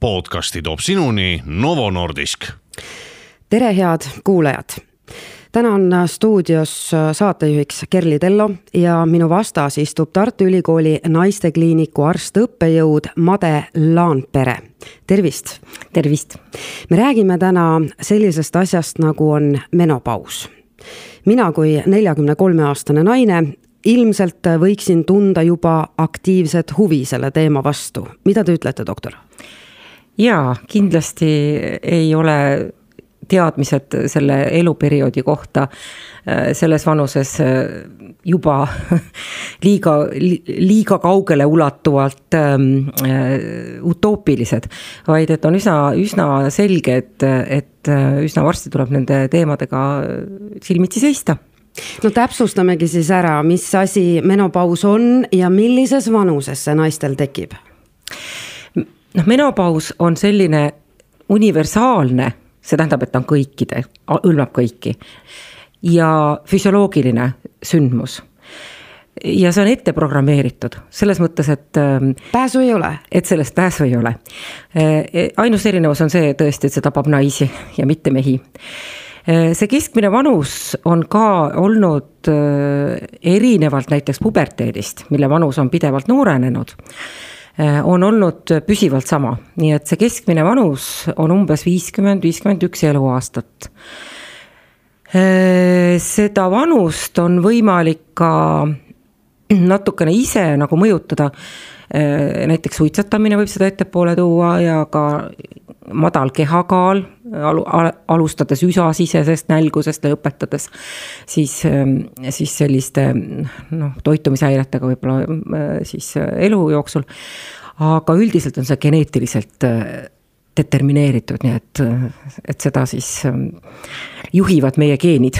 podcasti toob sinuni Novo Nordisk. tere, head kuulajad täna on stuudios saatejuhiks Kerli Tello ja minu vastas istub Tartu Ülikooli naistekliiniku arst-õppejõud Made Laanpere. tervist. tervist. me räägime täna sellisest asjast, nagu on menopaus. mina kui neljakümne kolme aastane naine ilmselt võiksin tunda juba aktiivset huvi selle teema vastu. mida te ütlete, doktor? Jaa, kindlasti ei ole teadmised selle eluperioodi kohta äh, selles vanuses äh, juba liiga, liiga kaugele ulatuvalt ähm, äh, utoopilised. vaid et on üsna, üsna selge, et, et üsna varsti tuleb nende teemadega silmitsi seista no täpsustamegi siis ära, mis asi menopaus on ja millises vanuses see naistel tekib? Noh, menopaus on selline universaalne see tähendab, et ta on kõikide, hõlmab kõiki. ja füsioloogiline sündmus ja see on ette programmeeritud, selles mõttes, et. Ähm, pääsu ei ole. et sellest pääsu ei ole. Äh, e, ainus erinevus on see tõesti, et see tapab naisi ja mitte mehi. Äh, see keskmine vanus on ka olnud äh, erinevalt näiteks puberteedist, mille vanus on pidevalt noorenenud on olnud püsivalt sama, nii et see keskmine vanus on umbes viiskümmend, viiskümmend üks eluaastat. Äh, seda vanust on võimalik ka natukene ise nagu mõjutada. Äh, näiteks suitsetamine võib seda ettepoole tuua ja ka madal kehakaal, alustades üsasisesest nälgusest lõpetades siis, siis selliste noh, toitumishäiretega võib-olla siis elu jooksul. aga üldiselt on see geneetiliselt determineeritud, nii et, et seda siis juhivad meie geenid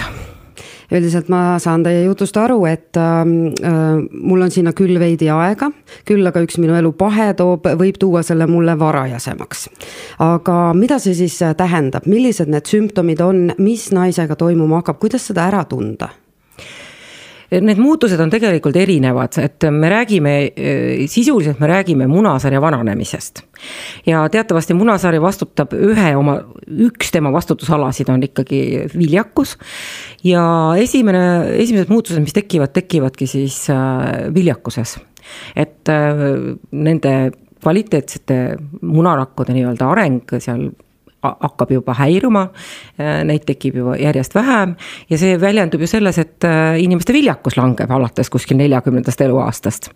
üldiselt ma saan teie jutust aru, et ähm, äh, mul on sinna küll veidi aega, küll aga üks minu elu pahe toob, võib tuua selle mulle varajasemaks. aga mida see siis tähendab, millised need sümptomid on, mis naisega toimuma hakkab, kuidas seda ära tunda? Need muutused on tegelikult erinevad, et me räägime, sisuliselt me räägime munasarja vananemisest. ja teatavasti munasari vastutab ühe oma, üks tema vastutusalasid on ikkagi viljakus. ja esimene, esimesed muutused, mis tekivad, tekivadki siis äh, viljakuses. et äh, nende kvaliteetsete munarakkude nii-öelda areng seal hakkab juba häiruma, äh, neid tekib juba järjest vähem ja see väljendub ju selles, et äh, inimeste viljakus langeb alates kuskil neljakümnendast eluaastast.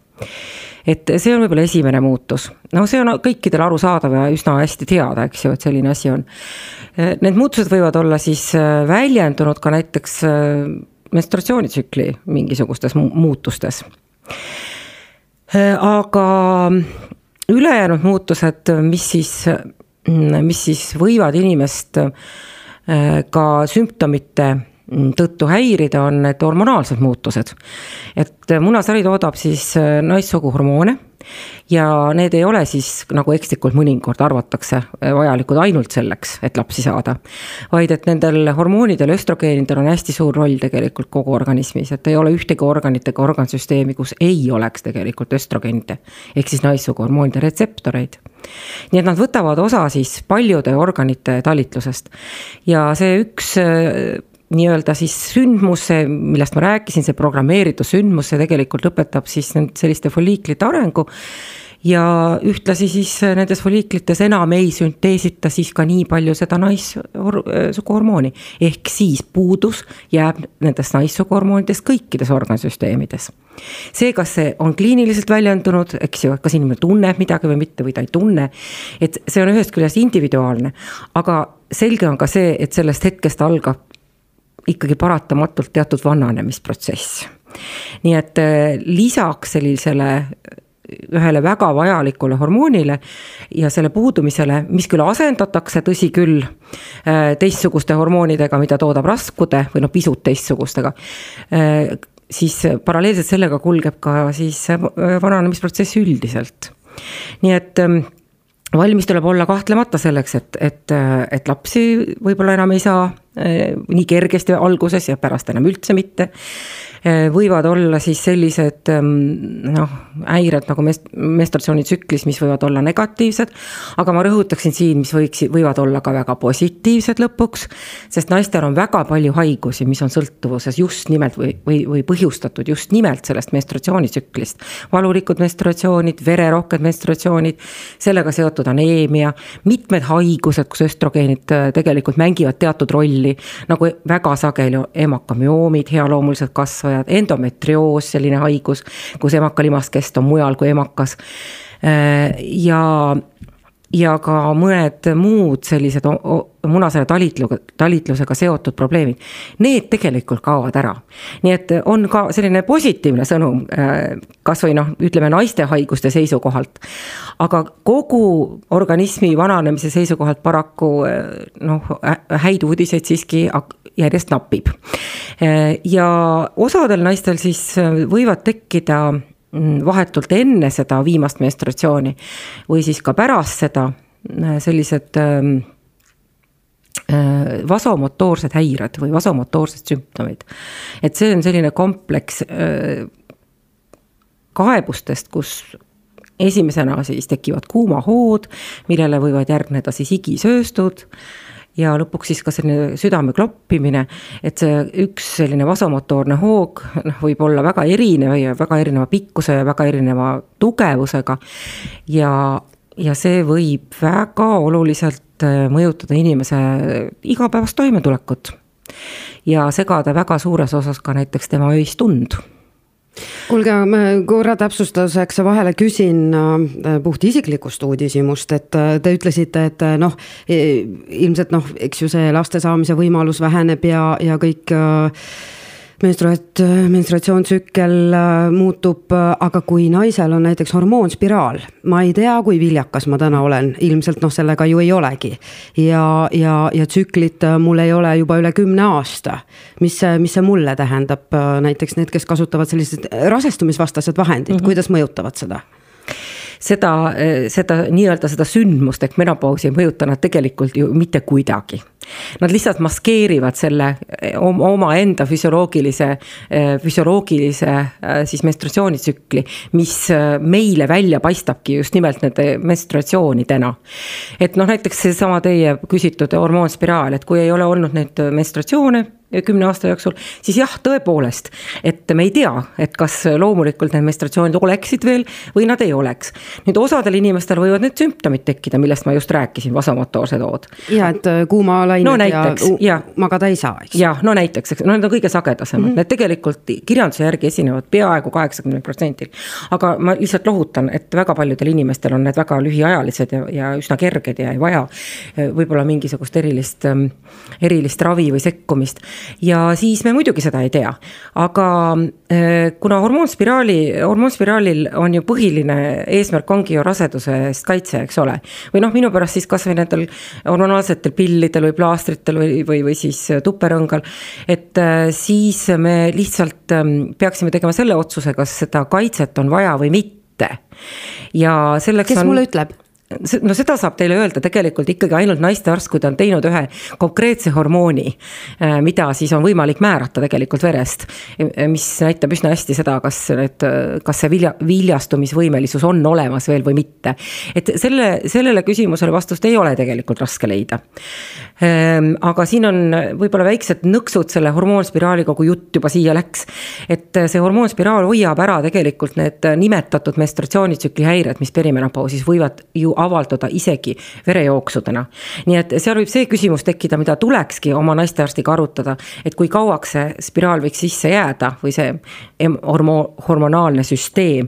et see on võib-olla esimene muutus, no see on kõikidele arusaadav ja üsna hästi teada, eks ju, et selline asi on. Äh, need muutused võivad olla siis väljendunud ka näiteks menstruatsioonitsükli mingisugustes muutustes. aga ülejäänud muutused, mis siis mis siis võivad inimest äh, ka sümptomite mm, tõttu häirida, on need hormonaalsed muutused. et munasari toodab siis äh, naissugu hormoone ja need ei ole siis nagu ekslikult mõnikord arvatakse vajalikud ainult selleks, et lapsi saada. vaid et nendel hormoonidel, östrogeenidel on hästi suur roll tegelikult kogu organismis, et ei ole ühtegi organit ega organsüsteemi, kus ei oleks tegelikult östrogeenide ehk siis naissugu hormoonide retseptoreid. Nii et nad võtavad osa siis paljude organite talitlusest. Ja see üks nii-öelda siis sündmus, see, millest ma rääkisin, see programmeeritud sündmus, see tegelikult lõpetab siis selliste folliiklite arengu ja ühtlasi siis nendes folliiklites enam ei sünteesita siis ka nii palju seda naissuguhormooni. ehk siis puudus jääb nendest naissuguhormoonidest kõikides organsüsteemides. see, kas see on kliiniliselt väljendunud, eks ju, kas inimene tunneb midagi või mitte või ta ei tunne, et see on ühest küljest individuaalne, aga selge on ka see, et sellest hetkest algab ikkagi paratamatult teatud vananemisprotsess. nii et äh, lisaks sellisele äh, ühele väga vajalikule hormoonile ja selle puudumisele, mis küll asendatakse, tõsi küll, äh, teistsuguste hormoonidega, mida toodab raskude või noh, pisut teistsugustega, siis paralleelselt sellega kulgeb ka siis vananemisprotsess üldiselt. nii et ähm, valmis tuleb olla kahtlemata selleks, et, et, et lapsi võib-olla enam ei saa nii kergesti alguses ja pärast enam üldse mitte Eh, võivad olla siis sellised ehm, noh, häired nagu mest-, menstratsioonitsüklis, mis võivad olla negatiivsed. aga ma rõhutaksin siin, mis võiks, võivad olla ka väga positiivsed lõpuks. sest naistel on väga palju haigusi, mis on sõltuvuses just nimelt või, või, või põhjustatud just nimelt sellest menstratsioonitsüklist. valulikud menstratsioonid, vererohked menstratsioonid, sellega seotud aneemia, mitmed haigused, kus östrogeenid äh, tegelikult mängivad teatud rolli. Nagu väga sageli emakamyoomid, healoomulised kasvajad, endometrioos, selline haigus, kus emakalimaskest on mujal kui emakas. Äh, ja, ja ka mõned muud sellised munasarja talitluga, talitlusega seotud probleemid, need tegelikult kaovad ära. nii et on ka selline positiivne sõnum, äh, kas või noh, ütleme naiste haiguste seisukohalt. aga kogu organismi vananemise seisukohalt paraku äh, noh, häid uudiseid siiski järjest napib. ja osadel naistel siis võivad tekkida vahetult enne seda viimast menstratsiooni või siis ka pärast seda sellised ähm, äh, vasomotoorsed häired või vasomotoorsed sümptomid. et see on selline kompleks äh, kaebustest, kus esimesena siis tekivad kuumahood, millele võivad järgneda siis igisööstud ja lõpuks siis ka selline südame kloppimine, et see üks selline vasomotoorne hoog noh, võib olla väga erinev ja väga erineva pikkuse ja väga erineva tugevusega. ja, ja see võib väga oluliselt äh, mõjutada inimese igapäevast toimetulekut. ja segada väga suures osas ka näiteks tema öist und kuulge, ma korra täpsustuseks vahele küsin äh, puht isiklikust uudishimust, et äh, te ütlesite, et äh, noh, ilmselt noh, eks ju see laste saamise võimalus väheneb ja, ja kõik menstruat-, menstratsioontsükkel äh, muutub, äh, aga kui naisel on näiteks hormoonspiraal, ma ei tea, kui viljakas ma täna olen, ilmselt noh, sellega ju ei olegi. ja, ja, ja tsüklit äh, mul ei ole juba üle kümne aasta. mis see, mis see mulle tähendab, näiteks need, kes kasutavad sellised rasestumisvastased vahendid mm, -hmm. kuidas mõjutavad seda? seda, seda nii-öelda seda sündmust ehk menopausi ei mõjuta nad tegelikult ju mitte kuidagi Nad lihtsalt maskeerivad selle omaenda füsioloogilise, füsioloogilise siis menstratsioonitsükli, mis meile välja paistabki just nimelt nende menstratsioonidena. et noh, näiteks seesama teie küsitud hormoonspiraal, et kui ei ole olnud neid menstratsioone kümne aasta jooksul, siis jah, tõepoolest, et me ei tea, et kas loomulikult need menstratsioonid oleksid veel või nad ei oleks. nüüd osadel inimestel võivad need sümptomid tekkida, millest ma just rääkisin, vasomotoorsed hood. ja et äh, kuumalained no, näiteks, ja, ja magada ei saa, eks. jah, no näiteks, eks, no need on kõige sagedasemad mm, -hmm. need tegelikult kirjanduse järgi esinevad peaaegu kaheksakümnel protsendil. aga ma lihtsalt lohutan, et väga paljudel inimestel on need väga lühiajalised ja, ja üsna kerged ja ei vaja äh, võib-olla mingisugust erilist, ähm, erilist ravi või sekkumist ja siis me muidugi seda ei tea. aga äh, kuna hormoonspiraali, hormoonspiraalil on ju põhiline eesmärk ongi ju raseduse eest kaitse, eks ole. või noh, minu pärast siis kasvõi nendel hormonaalsetel pillidel või plaastritel või, või, või siis tuperõngal. et äh, siis me lihtsalt ähm, peaksime tegema selle otsuse, kas seda kaitset on vaja või mitte ja selleks kes on. kes mulle ütleb? No seda saab teile öelda tegelikult ikkagi ainult naistearst, kui ta on teinud ühe konkreetse hormooni, äh, mida siis on võimalik määrata tegelikult verest. mis näitab üsna hästi seda, kas need, kas see vilja, viljastumisvõimelisus on olemas veel või mitte. et selle, sellele küsimusele vastust ei ole tegelikult raske leida. Ehm, aga siin on võib-olla väiksed nõksud selle hormoonspiraaliga, kui jutt juba siia läks. et see hormoonspiraal hoiab ära tegelikult need nimetatud menstratsioonitsükli häired, mis perimenopausis võivad ju avalduda isegi verejooksudena. nii et seal võib see küsimus tekkida, mida tulekski oma naistearstiga arutada, et kui kauaks see spiraal võiks sisse jääda või see hormo-, hormonaalne süsteem.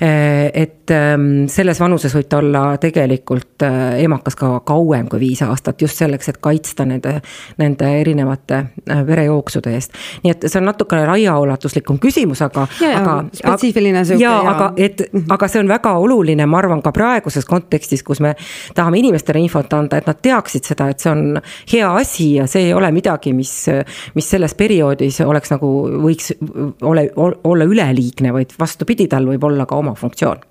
Eh, et ehm, selles vanuses võib ta olla tegelikult eh, emakas ka kauem kui viis aastat, just selleks, et kaitsta nende, nende erinevate eh, verejooksude eest. nii et see on natukene laiaulatuslikum küsimus, aga. aga spetsiifiline sihuke. jaa, aga et, aga see on väga oluline, ma arvan, ka praeguses kontekstis kontekstis, kus me tahame inimestele infot anda, et nad teaksid seda, et see on hea asi ja see ei ole midagi, mis, mis selles perioodis oleks nagu, võiks ole, olla üleliigne, vaid vastupidi, tal võib olla ka oma funktsioon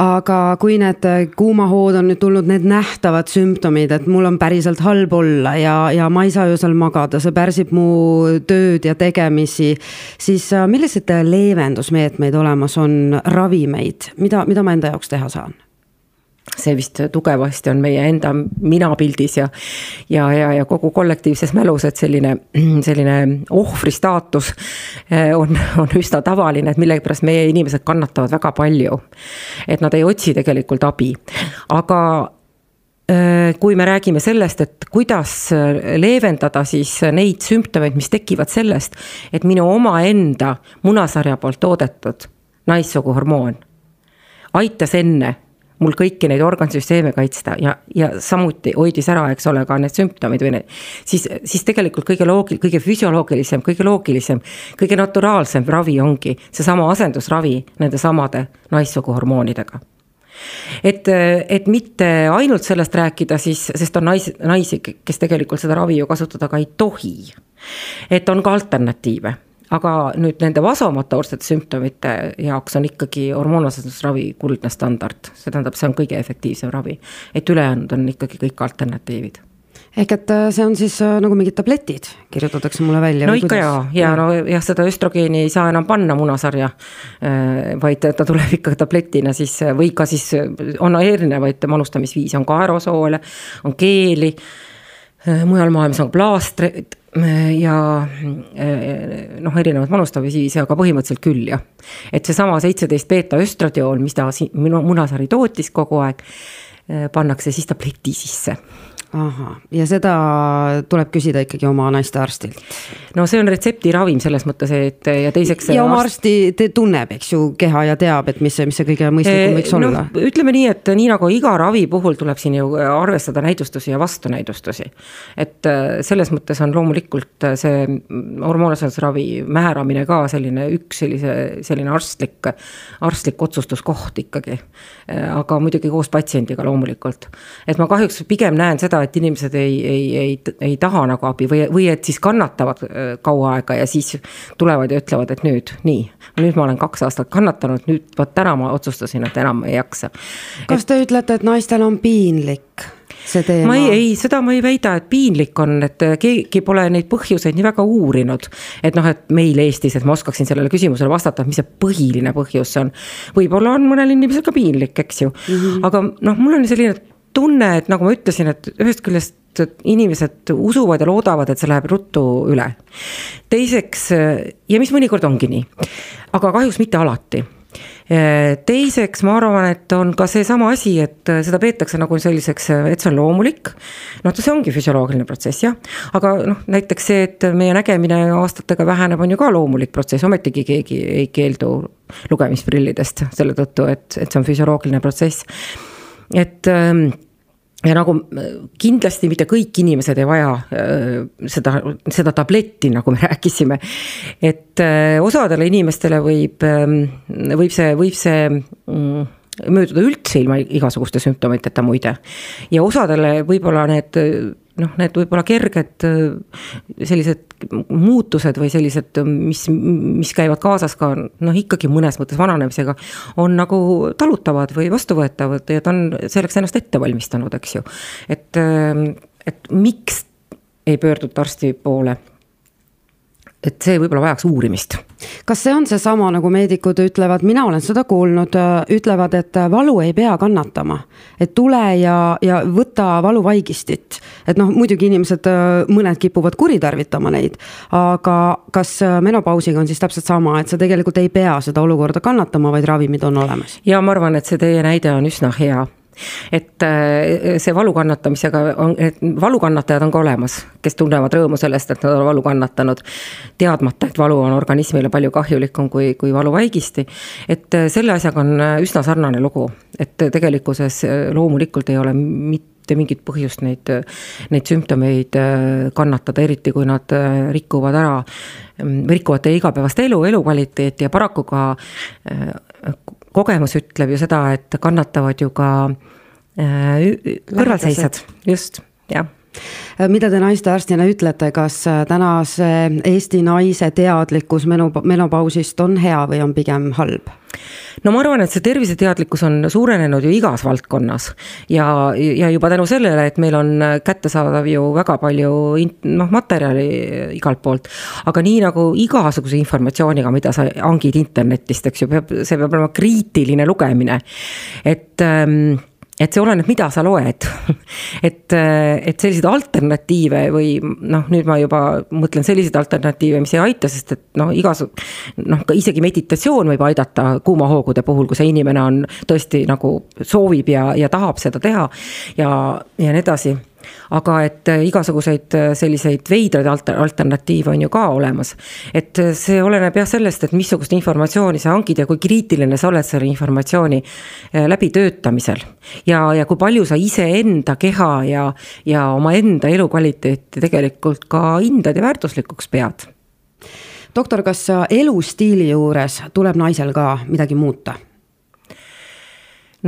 aga kui need kuumahood on nüüd tulnud, need nähtavad sümptomid, et mul on päriselt halb olla ja, ja ma ei saa öösel magada, see pärsib mu tööd ja tegemisi. siis äh, milliseid leevendusmeetmeid olemas on, ravimeid, mida, mida ma enda jaoks teha saan? See vist tugevasti on meie enda minapildis ja, ja, ja, ja kogu kollektiivses mälus, et selline, selline ohvri staatus eh, on, on üsna tavaline, et millegipärast meie inimesed kannatavad väga palju. et nad ei otsi tegelikult abi, aga eh, kui me räägime sellest, et kuidas leevendada siis neid sümptomeid, mis tekivad sellest, et minu omaenda munasarja poolt toodetud naissuguhormoon aitas enne mul kõiki neid organsüsteeme kaitsta ja, ja samuti hoidis ära, eks ole, ka need sümptomid või need. siis, siis tegelikult kõige loogil-, kõige füsioloogilisem, kõige loogilisem, kõige naturaalsem ravi ongi seesama asendusravi nende samade naissuguhormoonidega et, et mitte ainult sellest rääkida, siis, sest on naisi, naisi, kes tegelikult seda ravi ju kasutada ka ei tohi. et on ka alternatiive aga nüüd nende vasomotoorsete sümptomite jaoks on ikkagi hormoonasendusravi kuldne standard, see tähendab, see on kõige efektiivsem ravi. et ülejäänud on ikkagi kõik alternatiivid ehk et äh, see on siis äh, nagu mingid tabletid, kirjutatakse mulle välja? no ikka ja, ja no jah, seda östrogeeni ei saa enam panna munasarja. Äh, vaid ta tuleb ikka tabletina siis või ka siis on erinevaid manustamisviise, on ka aerosoole, on keeli. Mujal maailmas on plaastreid ja noh, erinevad manustamisviisi, aga põhimõtteliselt küll jah. et seesama seitseteist beeta östradiool, mis ta siin munasari tootis kogu aeg, pannakse siis tableti sisse ahah, ja seda tuleb küsida ikkagi oma naistearstilt? no see on retseptiravim selles mõttes, et ja teiseks. ja oma arst... arsti tunneb, eks ju, keha ja teab, et mis see, mis see kõige mõistlikum võiks no, olla. ütleme nii, et nii nagu iga ravi puhul tuleb siin ju arvestada näidustusi ja vastunäidustusi. et äh, selles mõttes on loomulikult äh, see hormoonasendusravi määramine ka selline üks sellise, selline arstlik, arstlik otsustuskoht ikkagi. Äh, aga muidugi koos patsiendiga loomulikult. Et ma kahjuks pigem näen seda, et inimesed ei, ei, ei, ei taha nagu abi või, või et siis kannatavad äh, kaua aega ja siis tulevad ja ütlevad, et nüüd nii. nüüd ma olen kaks aastat kannatanud, nüüd vot täna ma otsustasin, et enam ei jaksa. kas te ütlete, et naistel on piinlik? See teema? ma ei, ei, seda ma ei väida, et piinlik on, et keegi pole neid põhjuseid nii väga uurinud. et noh, et meil Eestis, et ma oskaksin sellele küsimusele vastata, mis see põhiline põhjus on. võib-olla on mõnel inimesel ka piinlik, eks ju mm, -hmm. aga noh, mul on selline tunne, et nagu ma ütlesin, et ühest küljest inimesed usuvad ja loodavad, et see läheb ruttu üle. teiseks, ja mis mõnikord ongi nii, aga kahjuks mitte alati teiseks ma arvan, et on ka seesama asi, et seda peetakse nagu selliseks, et see on loomulik. noh, see ongi füsioloogiline protsess jah, aga noh, näiteks see, et meie nägemine aastatega väheneb, on ju ka loomulik protsess, ometigi keegi ei keeldu lugemisprillidest selle tõttu, et, et see on füsioloogiline protsess. Et ähm, ja nagu kindlasti mitte kõik inimesed ei vaja äh, seda, seda tabletti, nagu me rääkisime. et äh, osadele inimestele võib, ähm, võib see, võib see mm, mööduda üldse ilma igasuguste sümptomiteta muide. ja osadele võib-olla need noh, need võib-olla kerged äh, sellised muutused või sellised, mis, mis käivad kaasas ka noh, ikkagi mõnes mõttes vananemisega. on nagu talutavad või vastuvõetavad ja ta on selleks ennast ette valmistanud, eks ju. et, äh, et miks ei pöörduta arsti poole et see võib-olla vajaks uurimist. kas see on seesama, nagu meedikud ütlevad, mina olen seda kuulnud, ütlevad, et valu ei pea kannatama. et tule ja, ja võta valuvaigistit. et noh, muidugi inimesed, mõned kipuvad kuritarvitama neid. aga kas menopausiga on siis täpselt sama, et sa tegelikult ei pea seda olukorda kannatama, vaid ravimid on olemas? ja ma arvan, et see teie näide on üsna hea et äh, see valu kannatamisega on, et valukannatajad on ka olemas, kes tunnevad rõõmu sellest, et nad on valu kannatanud. teadmata, et valu on organismile palju kahjulikum kui, kui valuvaigisti. et äh, selle asjaga on äh, üsna sarnane lugu, et tegelikkuses loomulikult ei ole mitte mitte mingit põhjust neid, neid sümptomeid kannatada, eriti kui nad rikuvad ära, mm, rikuvad teie igapäevast elu, elukvaliteeti ja paraku ka kogemus ütleb ju seda, et kannatavad ju ka äh, kõrvalseisjad, just, jah mida te naistearstina ütlete, kas tänase Eesti naise teadlikkus menu-, menopausist on hea või on pigem halb? no ma arvan, et see terviseteadlikkus on suurenenud ju igas valdkonnas ja, ja juba tänu sellele, et meil on kättesaadav ju väga palju noh, materjali igalt poolt. aga nii nagu igasuguse informatsiooniga, mida sa hangid internetist, eks ju, peab, see peab olema kriitiline lugemine. et ähm, et see oleneb, mida sa loed et, et selliseid alternatiive või noh, nüüd ma juba mõtlen selliseid alternatiive, mis ei aita, sest et noh, igas. noh, ka isegi meditatsioon võib aidata kuumahoogude puhul, kui see inimene on tõesti nagu soovib ja, ja tahab seda teha ja, ja nii edasi aga et äh, igasuguseid äh, selliseid veidraid alter-, alternatiive on ju ka olemas. et äh, see oleneb jah sellest, et missugust informatsiooni sa hangid ja kui kriitiline sa oled selle informatsiooni läbitöötamisel. ja, ja kui palju sa iseenda keha ja, ja omaenda elukvaliteeti tegelikult ka hindad ja väärtuslikuks pead. doktor, kas elustiili juures tuleb naisel ka midagi muuta?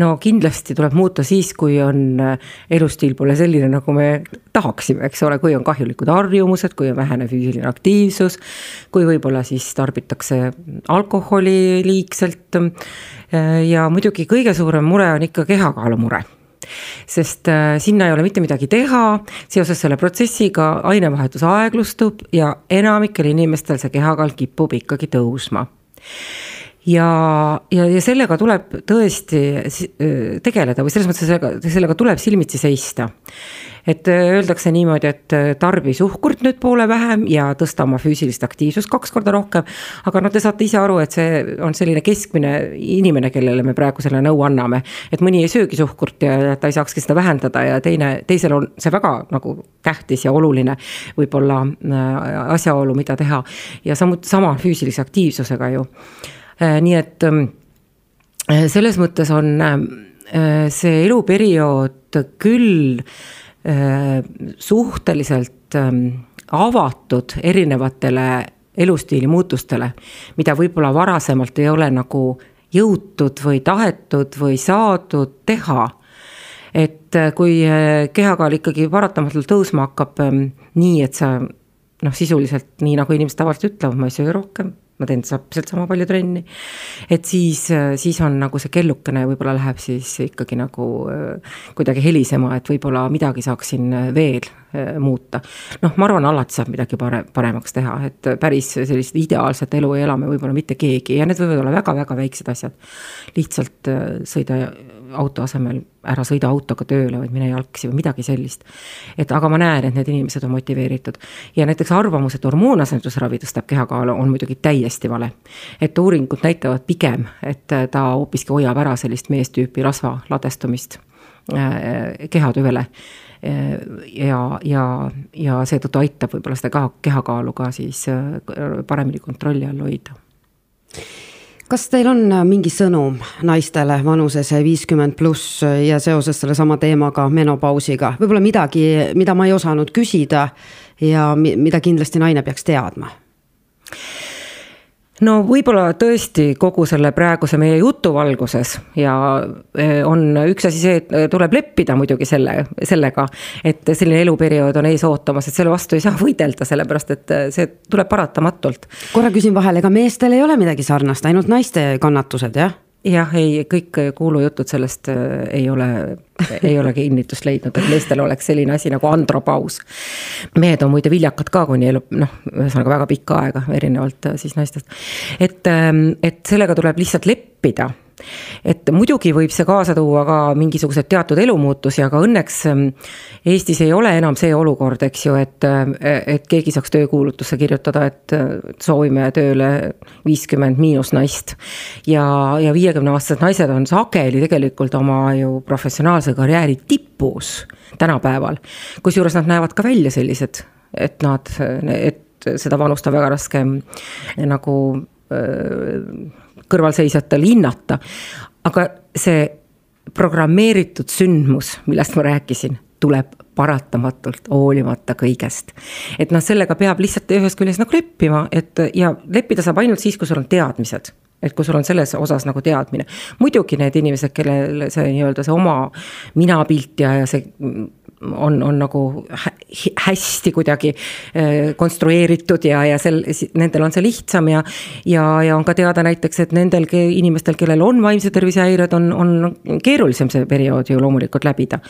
No kindlasti tuleb muuta siis, kui on äh, elustiil pole selline, nagu me tahaksime, eks ole, kui on kahjulikud harjumused, kui on vähene füüsiline aktiivsus. kui võib-olla siis tarbitakse alkoholi liigselt. Äh, ja muidugi kõige suurem mure on ikka kehakaalu mure sest äh, sinna ei ole mitte midagi teha, seoses selle protsessiga ainevahetus aeglustub ja enamikel inimestel see kehakaal kipub ikkagi tõusma ja, ja, ja sellega tuleb tõesti tegeleda või selles mõttes sellega, sellega tuleb silmitsi seista. et öeldakse niimoodi, et tarbi suhkurt nüüd poole vähem ja tõsta oma füüsilist aktiivsust kaks korda rohkem. aga no te saate ise aru, et see on selline keskmine inimene, kellele me praegu selle nõu anname. et mõni ei söögi suhkurt ja ta ei saakski seda vähendada ja teine, teisel on see väga nagu tähtis ja oluline võib-olla äh, asjaolu, mida teha. ja samuti sama füüsilise aktiivsusega ju nii et ähm, äh, selles mõttes on äh, see eluperiood küll suhteliselt ähm, avatud erinevatele elustiili muutustele, mida võib-olla varasemalt ei ole nagu jõutud või tahetud või saadud teha. et kui kehakaal ikkagi paratamatult tõusma hakkab ähm, nii, et sa noh, sisuliselt nii nagu inimesed tavaliselt ütlevad, ma ei söö rohkem ma teen täpselt sama palju trenni. et siis, siis on nagu see kellukene võib-olla läheb siis ikkagi nagu äh, kuidagi helisema, et võib-olla midagi saaksin veel äh, muuta. noh, ma arvan, alati saab midagi pare-, paremaks teha, et päris sellist ideaalset elu ei ela me võib-olla mitte keegi ja need võivad olla väga-väga väiksed asjad. lihtsalt äh, sõida auto asemel ära sõida autoga tööle, vaid mine jalgsi või midagi sellist. et aga ma näen, et need inimesed on motiveeritud ja näiteks arvamus, et hormoonasendusravi tõstab kehakaalu, on muidugi täiesti vale. et uuringud näitavad pigem, et ta hoopiski hoiab ära sellist meestüüpi rasva ladestumist äh, kehatüvele äh, ja, ja, ja seetõttu aitab võib-olla seda ka kehakaalu ka siis äh, paremini kontrolli all hoida kas teil on äh, mingi sõnum naistele vanuses viiskümmend pluss ja seoses sellesama teemaga, menopausiga, võib-olla midagi, mida ma ei osanud küsida ja mida kindlasti naine peaks teadma? No võib-olla tõesti kogu selle praeguse meie jutu valguses ja eh, on üks asi see, et eh, tuleb leppida muidugi selle, sellega, et selline eluperiood on ees ootamas, et selle vastu ei saa võidelda, sellepärast et eh, see tuleb paratamatult. korra küsin vahele, ega meestel ei ole midagi sarnast, ainult naiste kannatused, jah? Jah, ei, kõik kuulujutud sellest äh, ei ole, ei ole kinnitust leidnud, et meestel oleks selline asi nagu andropaus. mehed on muide viljakad ka kuni elu, noh, ühesõnaga väga pikka aega, erinevalt äh, siis naistest. et, ähm, et sellega tuleb lihtsalt leppida et muidugi võib see kaasa tuua ka mingisuguseid teatud elumuutusi, aga õnneks ähm, Eestis ei ole enam see olukord, eks ju, et, äh, et keegi saaks töökuulutusse kirjutada, et äh, soovime tööle viiskümmend miinus naist. ja, ja viiekümneaastased naised on sageli tegelikult oma ju professionaalse karjääri tipus tänapäeval. kusjuures nad näevad ka välja sellised, et nad, et seda vanust on väga raske nagu öö, kõrvalseisjatel hinnata. aga see programmeeritud sündmus, millest ma rääkisin, tuleb paratamatult, hoolimata kõigest. et noh, sellega peab lihtsalt ühest küljest nagu leppima, et ja leppida saab ainult siis, kui sul on teadmised et kui sul on selles osas nagu teadmine. muidugi need inimesed, kellel see nii-öelda see oma minapilt ja, ja see on, on nagu hästi kuidagi äh, konstrueeritud ja, ja sel, nendel on see lihtsam ja. ja, ja on ka teada näiteks, et nendel inimestel, kellel on vaimse tervise häired, on, on keerulisem see periood ju loomulikult läbida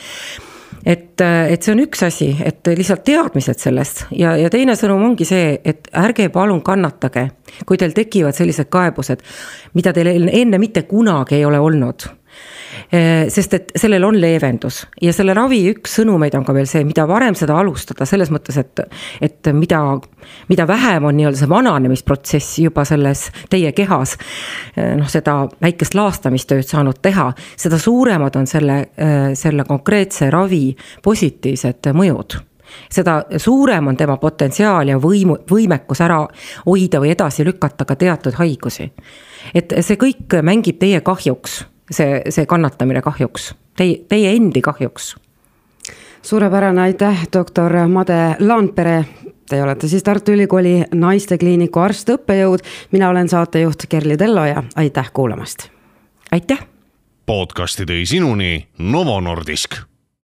et, et see on üks asi, et lihtsalt teadmised sellest ja, ja teine sõnum ongi see, et ärge palun kannatage, kui teil tekivad sellised kaebused, mida teil enne mitte kunagi ei ole olnud sest et sellel on leevendus ja selle ravi üks sõnumeid on ka veel see, mida varem seda alustada, selles mõttes, et, et mida, mida vähem on nii-öelda see vananemisprotsess juba selles teie kehas. Eh, noh, seda väikest laastamistööd saanud teha, seda suuremad on selle, selle konkreetse ravi positiivsed mõjud seda suurem on tema potentsiaal ja võimu, võimekus ära hoida või edasi lükata ka teatud haigusi. et see kõik mängib teie kahjuks see, see kannatamine kahjuks, teie, teie endi kahjuks. suurepärane, aitäh, doktor Made Laanpere. Te olete siis Tartu Ülikooli naistekliiniku arst-õppejõud, mina olen saatejuht Kerli Tello ja aitäh kuulamast. aitäh. podcasti tõi sinuni Novo Nordisk